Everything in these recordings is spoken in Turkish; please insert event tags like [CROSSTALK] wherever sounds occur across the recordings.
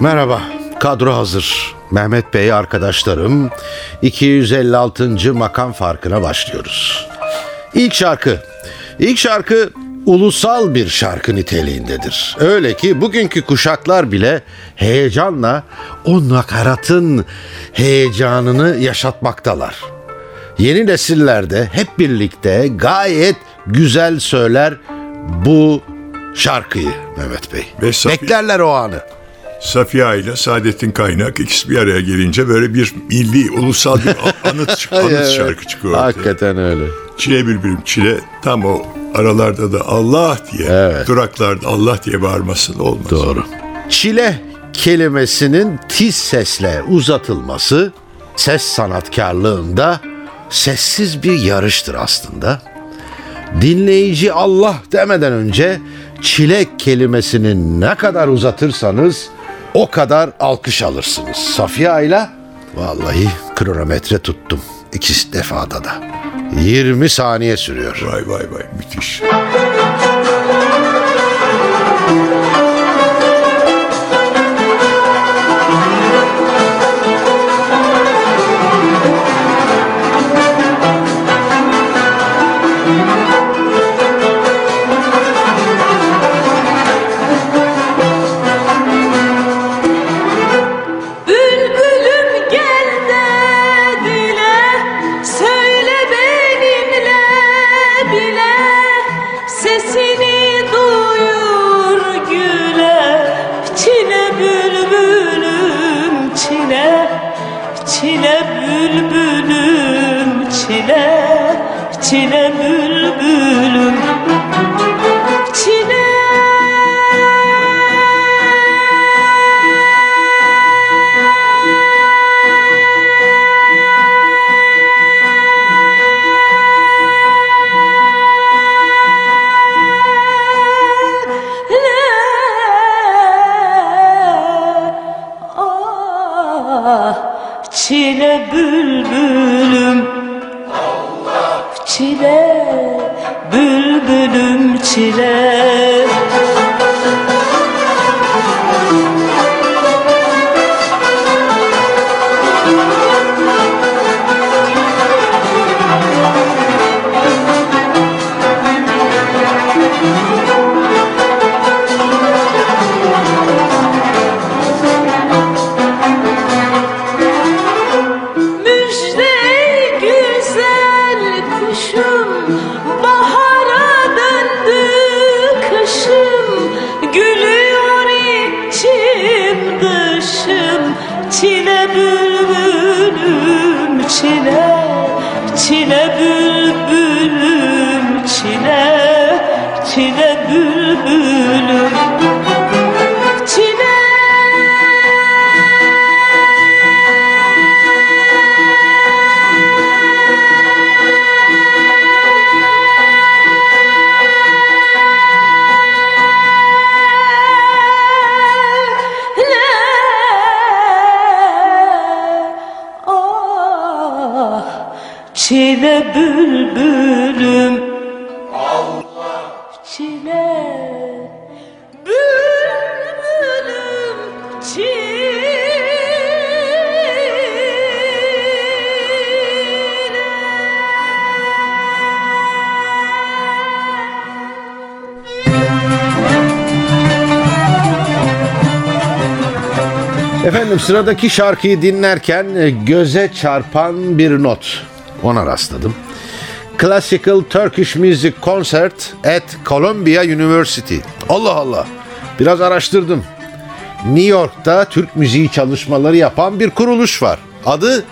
Merhaba, kadro hazır. Mehmet Bey arkadaşlarım 256. makam farkına başlıyoruz. İlk şarkı. İlk şarkı ulusal bir şarkı niteliğindedir. Öyle ki bugünkü kuşaklar bile heyecanla o nakaratın heyecanını yaşatmaktalar. Yeni nesillerde hep birlikte gayet güzel söyler bu şarkıyı Mehmet Bey. Safiye- Beklerler o anı. Safiye ile Saadettin Kaynak ikisi bir araya gelince böyle bir milli, ulusal bir [LAUGHS] anıt, anıt Evet, şarkı çıkıyor ortaya. Hakikaten öyle. Çile bülbülüm çile tam o aralarda da Allah diye, Evet. duraklarda Allah diye bağırması da olmaz. Doğru. Çile kelimesinin tiz sesle uzatılması ses sanatkarlığında sessiz bir yarıştır aslında. Dinleyici Allah demeden önce çile kelimesini ne kadar uzatırsanız o kadar alkış alırsınız. Safiye ile vallahi kronometre tuttum. İkisi defada da. 20 saniye sürüyor. Vay vay vay müthiş. Efendim sıradaki şarkıyı dinlerken e, göze çarpan bir not. Ona rastladım. Classical Turkish Music Concert at Columbia University. Allah Allah. Biraz araştırdım. New York'ta Türk müziği çalışmaları yapan bir kuruluş var. Adı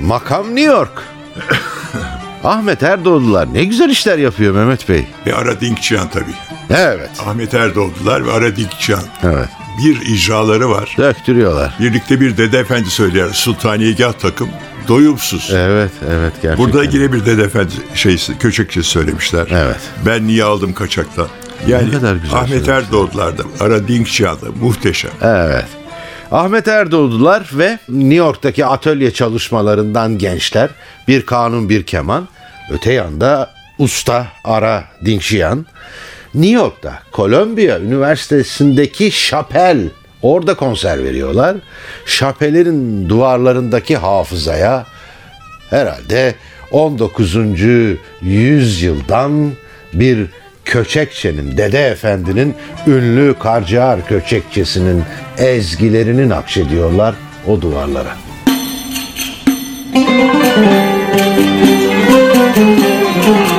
Makam New York. [LAUGHS] Ahmet Erdoğdular ne güzel işler yapıyor Mehmet Bey. Ve Ara Dinkçihan tabii. Evet. Ahmet Erdoğdular ve Ara Dinkçihan. Evet. Bir icraları var. Döktürüyorlar. Birlikte bir Dede Efendi söyler. Sultaniyegah takım doyumsuz. Evet, evet gerçekten. Burada yine bir Dede Efendi şeysi, köçekçi söylemişler. Evet. Ben niye aldım kaçaktan? Yani kadar güzel Ahmet söylemişler. Erdoğdular da, Ara Dinkçihan da muhteşem. Evet. Ahmet Erdoğdular ve New York'taki atölye çalışmalarından gençler. Bir kanun bir keman. Öte yanda usta Ara Dinkşiyan. New York'ta Columbia Üniversitesi'ndeki şapel orada konser veriyorlar. Şapelerin duvarlarındaki hafızaya herhalde 19. yüzyıldan bir köçekçenin, Dede Efendi'nin ünlü Karciğer köçekçesinin ezgilerini nakşediyorlar o duvarlara.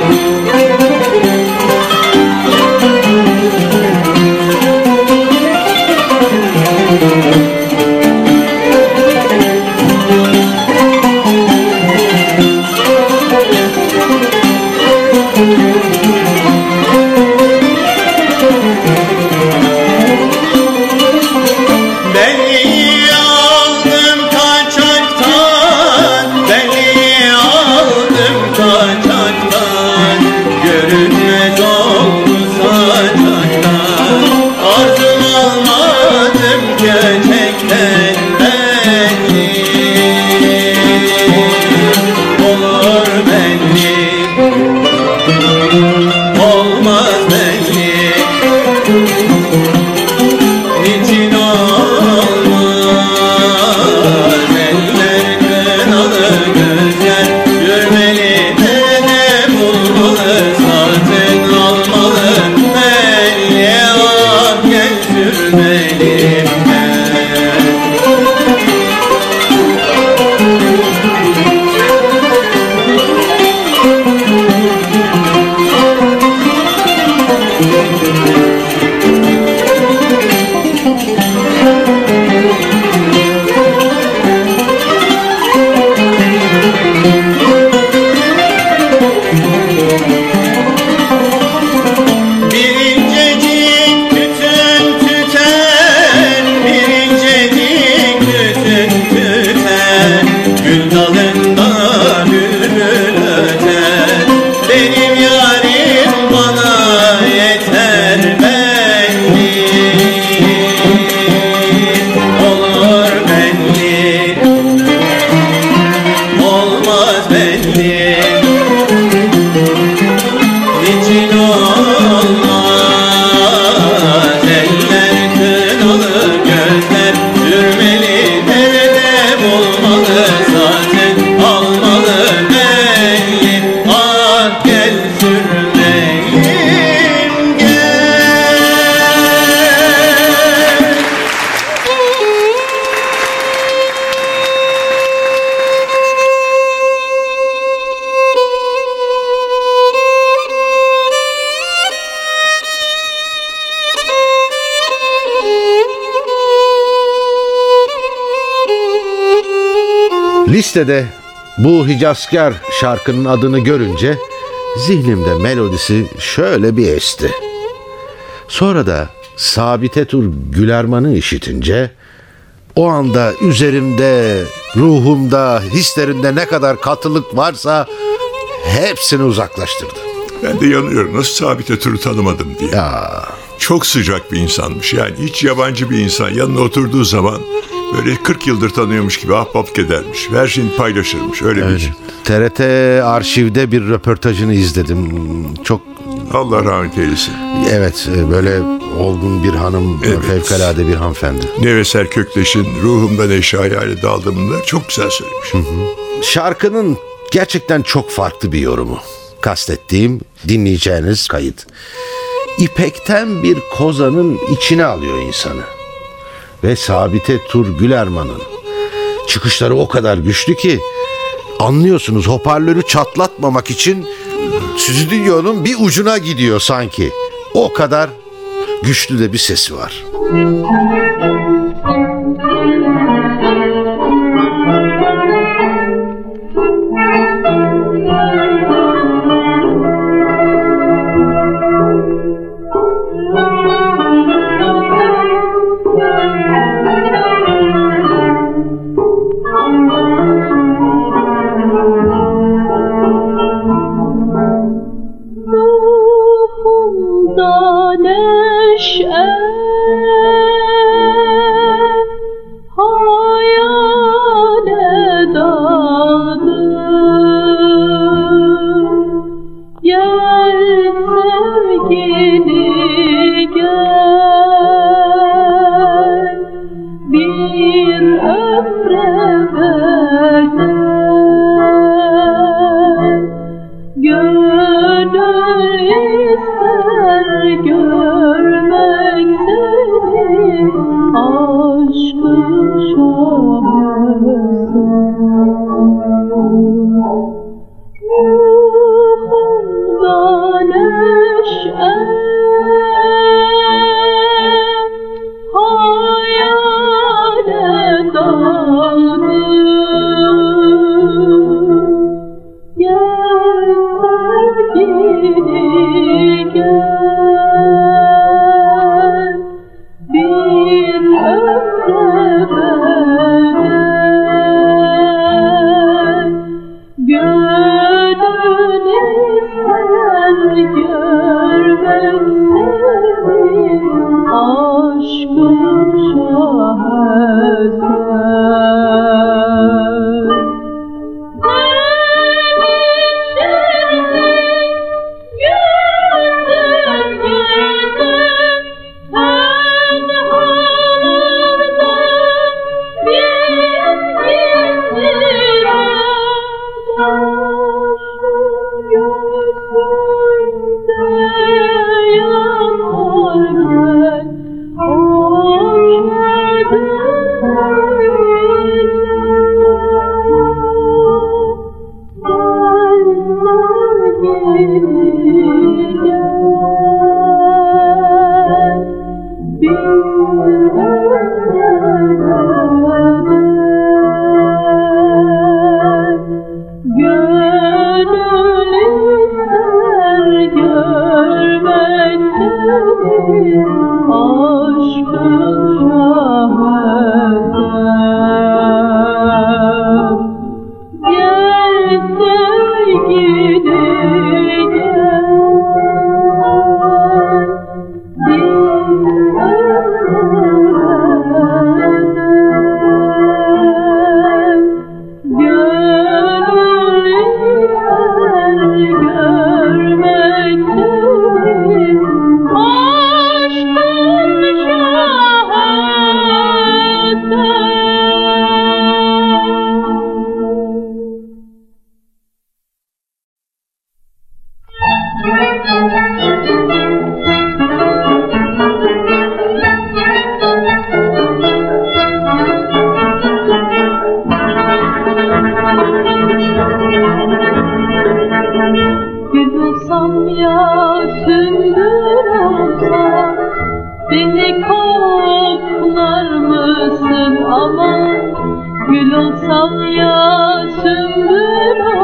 Beni Listede bu Hicazkar şarkının adını görünce zihnimde melodisi şöyle bir esti. Sonra da Sabite Tur Gülerman'ı işitince o anda üzerimde, ruhumda, hislerimde ne kadar katılık varsa hepsini uzaklaştırdı. Ben de yanıyorum. Nasıl Sabite Tur'u tanımadım diye. Ya Çok sıcak bir insanmış. Yani hiç yabancı bir insan. Yanına oturduğu zaman böyle 40 yıldır tanıyormuş gibi ahbap edermiş. Her şeyini paylaşırmış. Öyle bir TRT arşivde bir röportajını izledim. Çok Allah rahmet eylesin. evet böyle olgun bir hanım, Evet. fevkalade bir hanımefendi. Neveser Kökleş'in Ruhumda Neşe Hayali Daldımında çok güzel söylemiş. Şarkının gerçekten çok farklı bir yorumu. Kastettiğim dinleyeceğiniz kayıt. İpekten bir kozanın içine alıyor insanı. Ve Sabite Tur Gülerman'ın çıkışları o kadar güçlü ki anlıyorsunuz hoparlörü çatlatmamak için stüdyonun bir ucuna gidiyor sanki. O kadar güçlü de bir sesi var. inan olsam ya sündür Beni koklar mısın? Aman Gül olsam ya sündür olsam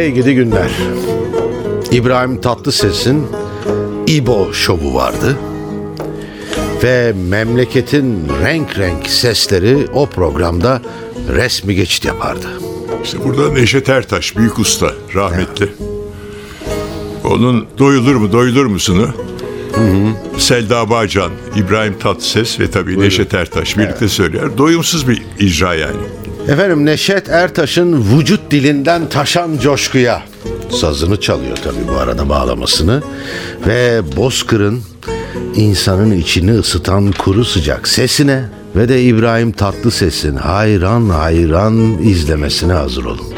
Hey gidi günler. İbrahim Tatlıses'in İbo şovu vardı. Ve memleketin renk renk sesleri o programda resmi geçit yapardı. İşte burada Neşet Ertaş, büyük usta, rahmetli. Onun Doyulur mu, Doyulur musun'u Selda Bağcan, İbrahim Tatlıses ve tabii Neşet Ertaş birlikte söyler. Doyumsuz bir icra yani. Efendim Neşet Ertaş'ın vücut dilinden taşan coşkuya sazını çalıyor tabii bu arada bağlamasını ve Bozkır'ın insanın içini ısıtan kuru sıcak sesine ve de İbrahim Tatlıses'in hayran hayran izlemesine hazır olun.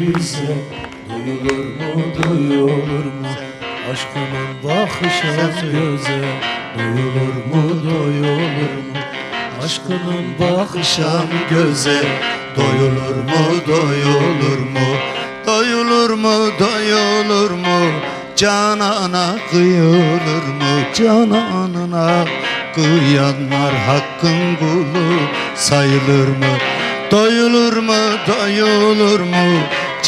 Yüze Duyulur mu duyulur mu? Aşkının bakışan göze Duyulur mu duyulur mu? Aşkının bakışan göze Doyulur mu doyulur mu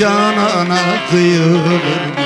Canana kıyılır mı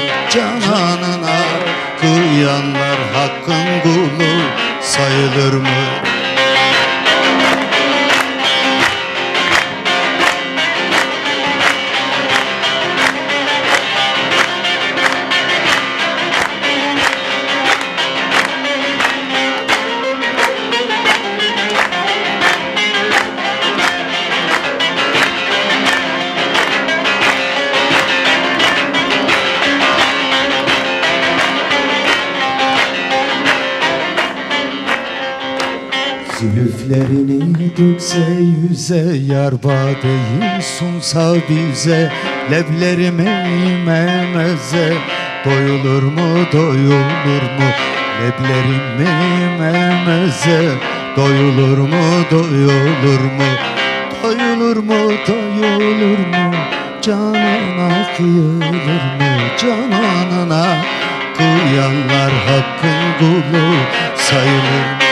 Dökse yüze Yar badeyi sunsa bize Leblerime meze Doyulur mu doyulur mu Leblerime meze Doyulur mu doyulur mu? Doyulur mu doyulur mu? Canana kıyılır mı? Cananına Kıyanlar hakkın kulu sayılır mı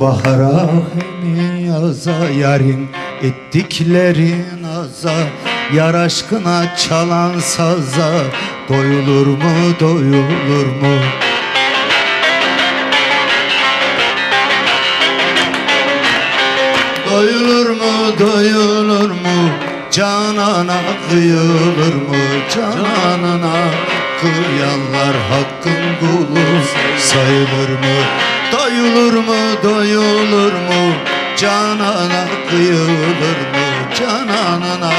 bahara hem yaza yarın ettiklerin aza. Yar aşkına çalan saza Doyulur mu doyulur mu? Doyulur mu doyulur mu? Canana kıyılır mı? Canana Kıyanlar hakkın kulu sayılır mı Doyulur mu doyulur mu? Canana kıyılır mı? Canana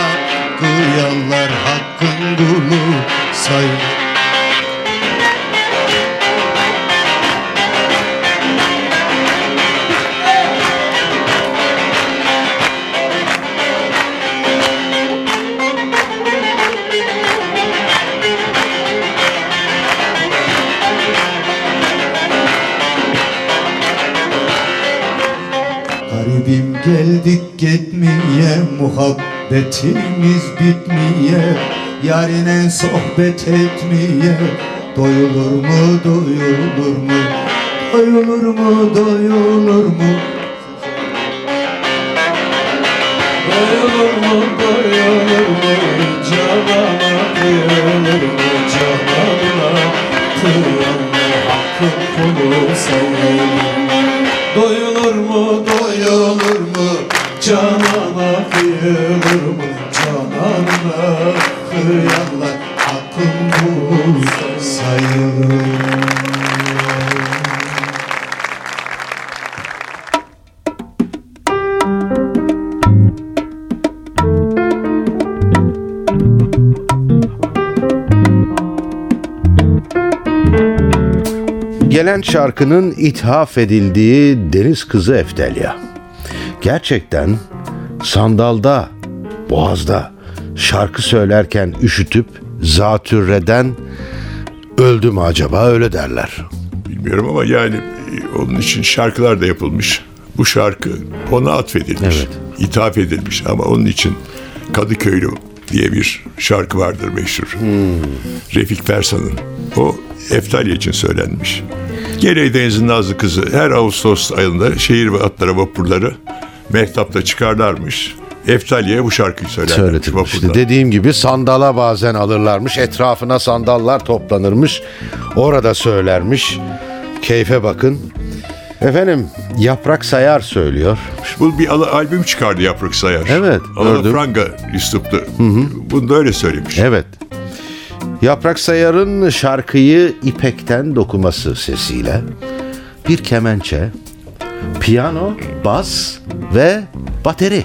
Kıyanlar hakkın kulu sayılır geldik gitmeye Muhabbetimiz bitmeye Yarine sohbet etmeye. Doyulur mu doyulur mu? Doyulur mu doyulur mu? Doyulur mu doyulur mu? Canana kıyılır mı Canana kıyanlar hakkın kulu sayılır Doyulur mu doyulur Canana kıyılır mı? Cananına kıyanlar Hakkın kulu sayılır. Gelen şarkının ithaf edildiği deniz kızı Eftelya. Gerçekten sandalda, boğazda şarkı söylerken üşütüp zatürreden öldü mü acaba öyle derler. Bilmiyorum ama yani e, onun için şarkılar da yapılmış. Bu şarkı ona atfedilmiş. Evet. ithaf edilmiş ama onun için Kadıköylü diye bir şarkı vardır meşhur. Refik Fersan'ın. O Eftalya için söylenmiş. Gerey Deniz'in Nazlı kızı her Ağustos ayında şehir ve atlara vapurları mehtapta çıkarlarmış. Eftalya'ya bu şarkıyı Söyletilmişti. vapurda. Dediğim gibi sandala bazen alırlarmış. Etrafına sandallar toplanırmış. Orada söylermiş. Keyfe bakın. Efendim Yaprak Sayar söylüyor. Bu bir al- albüm çıkardı Yaprak Sayar. Evet, Alana. Franga üsluplu. Bunu da öyle söylemiş. Evet. Yaprak Sayar'ın şarkıyı İpek'ten dokuması sesiyle bir kemençe, piyano, bas ve bateri.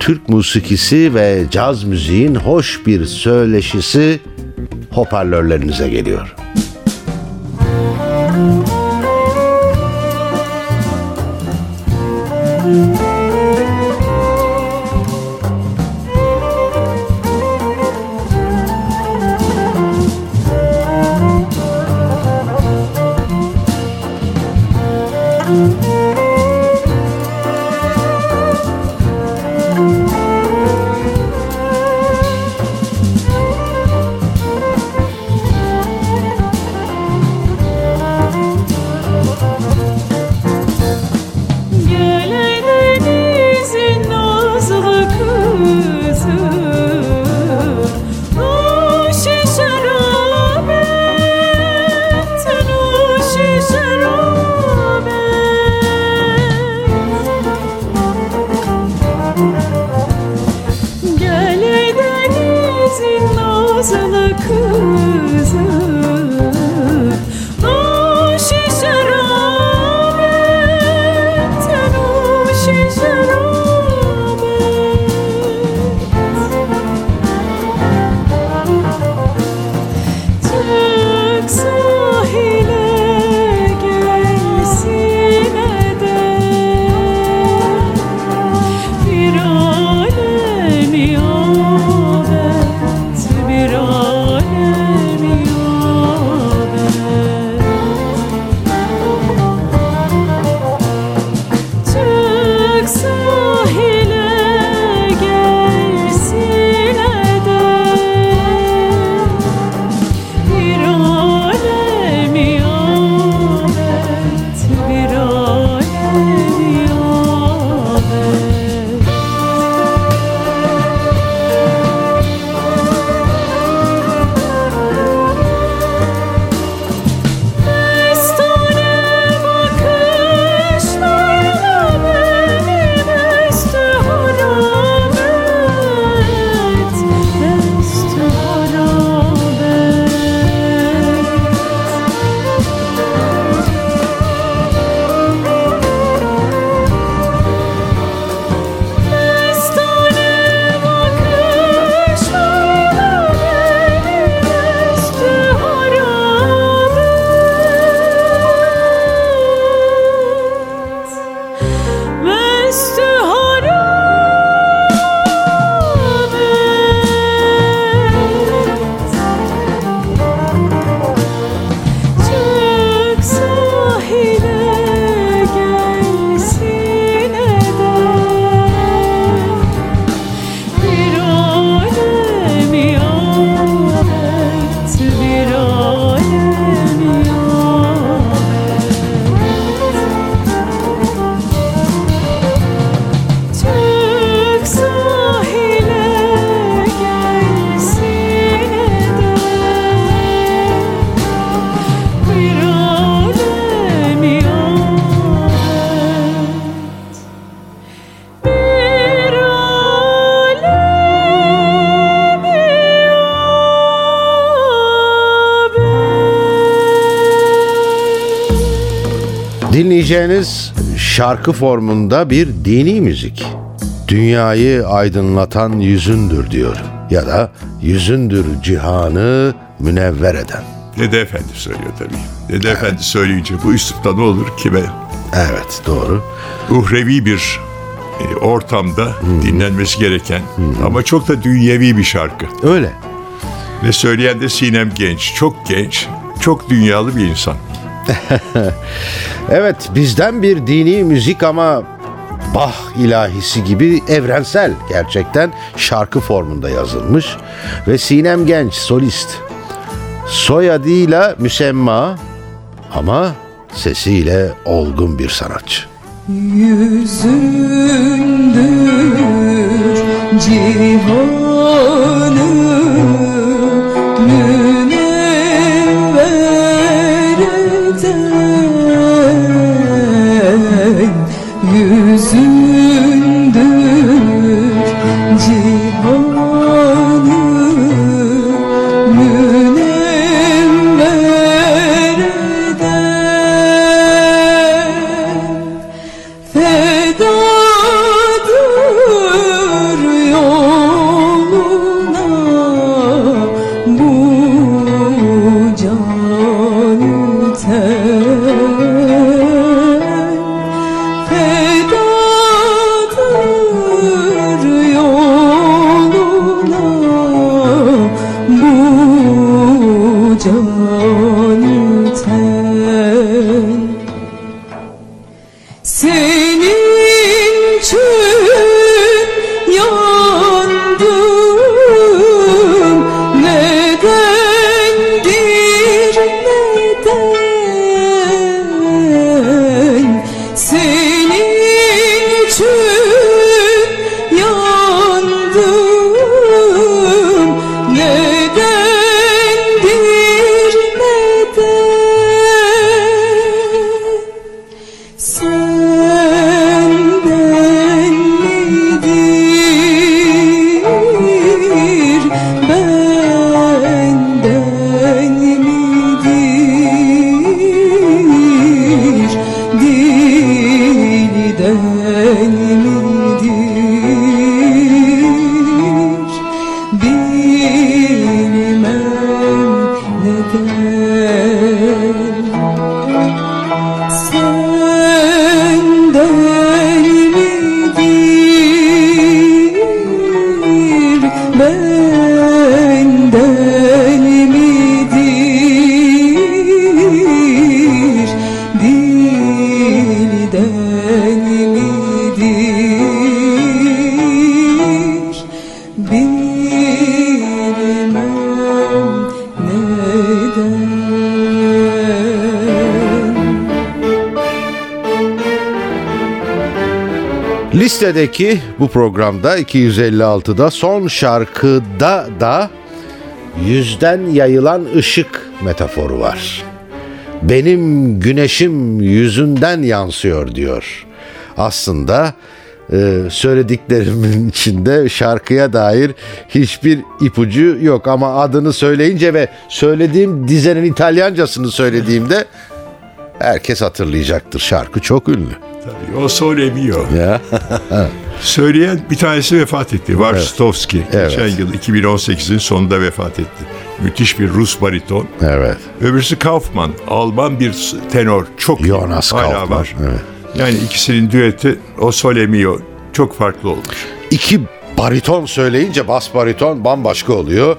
Türk musikisi ve caz müziğin hoş bir söyleşisi hoparlörlerinize geliyor. Gele Dinleyeceğiniz şarkı formunda bir dini müzik. Dünyayı aydınlatan yüzündür diyor. Ya da yüzündür cihanı münevver eden. Dede Efendi söylüyor tabii. Dede Efendi söyleyince bu üslupta ne olur kime? Evet doğru. Uhrevi bir e, ortamda dinlenmesi gereken ama çok da dünyevi bir şarkı. Öyle. Ve söyleyen de Sinem Genç. Çok genç, çok dünyalı bir insan. [LAUGHS] Evet bizden bir dini müzik ama Bach ilahisi gibi evrensel gerçekten şarkı formunda yazılmış ve Sinem Genç solist. Soyadıyla müsemma ama sesiyle olgun bir sanatçı. Yüzündür cihanı Listedeki bu programda 256'da son şarkıda da yüzden yayılan ışık metaforu var. Benim güneşim yüzünden yansıyor diyor. Aslında e, söylediklerimin [LAUGHS] içinde şarkıya dair hiçbir ipucu yok ama adını söyleyince ve söylediğim dizenin İtalyancasını söylediğimde herkes hatırlayacaktır. Şarkı çok ünlü. Tabii, o Sole Mio. Ya. [LAUGHS] Söyleyen bir tanesi vefat etti. Varstovski. Evet. Geçen yıl 2018'in sonunda vefat etti. Müthiş bir Rus bariton. Evet. Öbürsü Kaufman. Alman bir tenor. Çok. Jonas Hala Kaufman, var. evet. Yani ikisinin düeti O Sole Mio çok farklı olmuş. İki bariton söyleyince bas bariton bambaşka oluyor.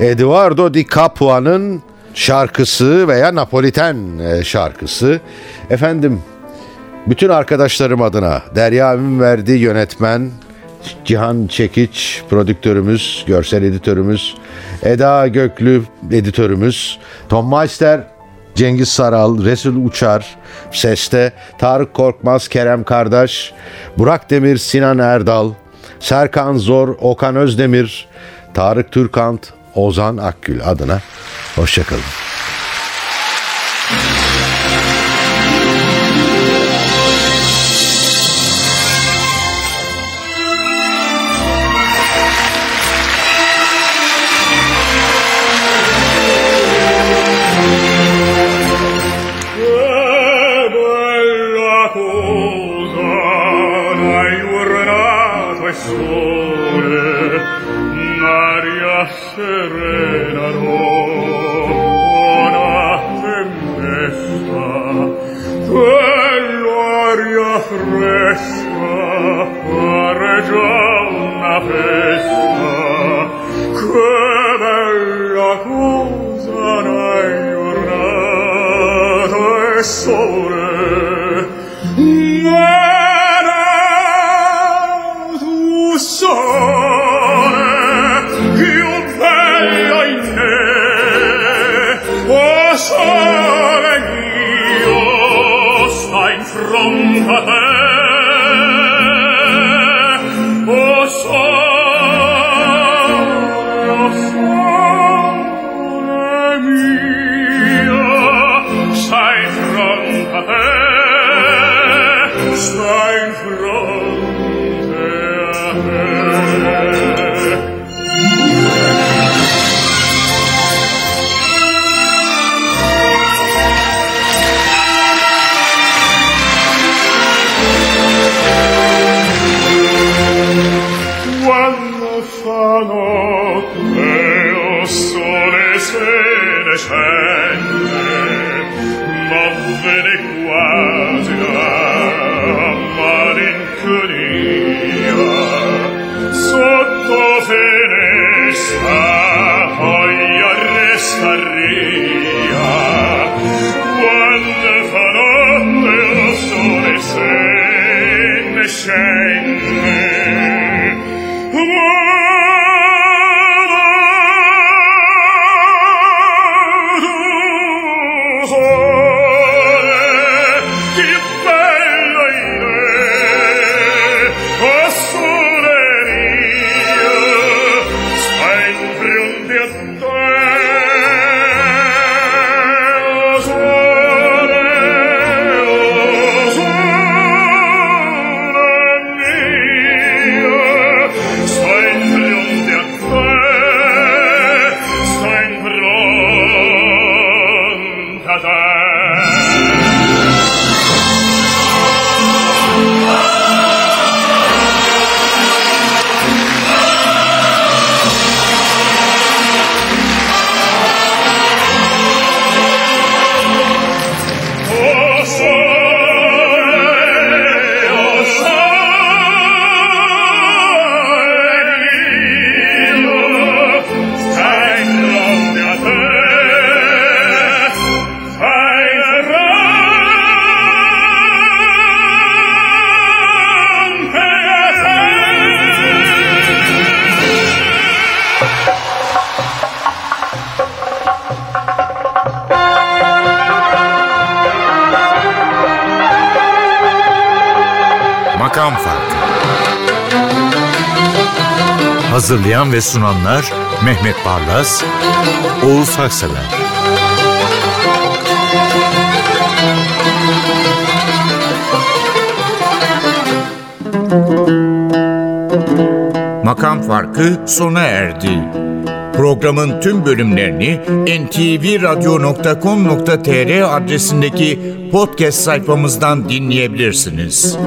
Eduardo Di Capua'nın şarkısı veya Napoliten e, şarkısı. Efendim bütün arkadaşlarım adına Derya Ünverdi yönetmen, Cihan Çekiç prodüktörümüz, görsel editörümüz, Eda Göklü editörümüz, Tom Meister Cengiz Saral, Resul Uçar, Seste, Tarık Korkmaz, Kerem Kardeş, Burak Demir, Sinan Erdal, Serkan Zor, Okan Özdemir, Tarık Türkant, Ozan Akgül adına hoşçakalın. Hazırlayan ve sunanlar Mehmet Barlas, Oğuz Haksever. Makam Farkı sona erdi. Programın tüm bölümlerini ntvradio.com.tr adresindeki podcast sayfamızdan dinleyebilirsiniz.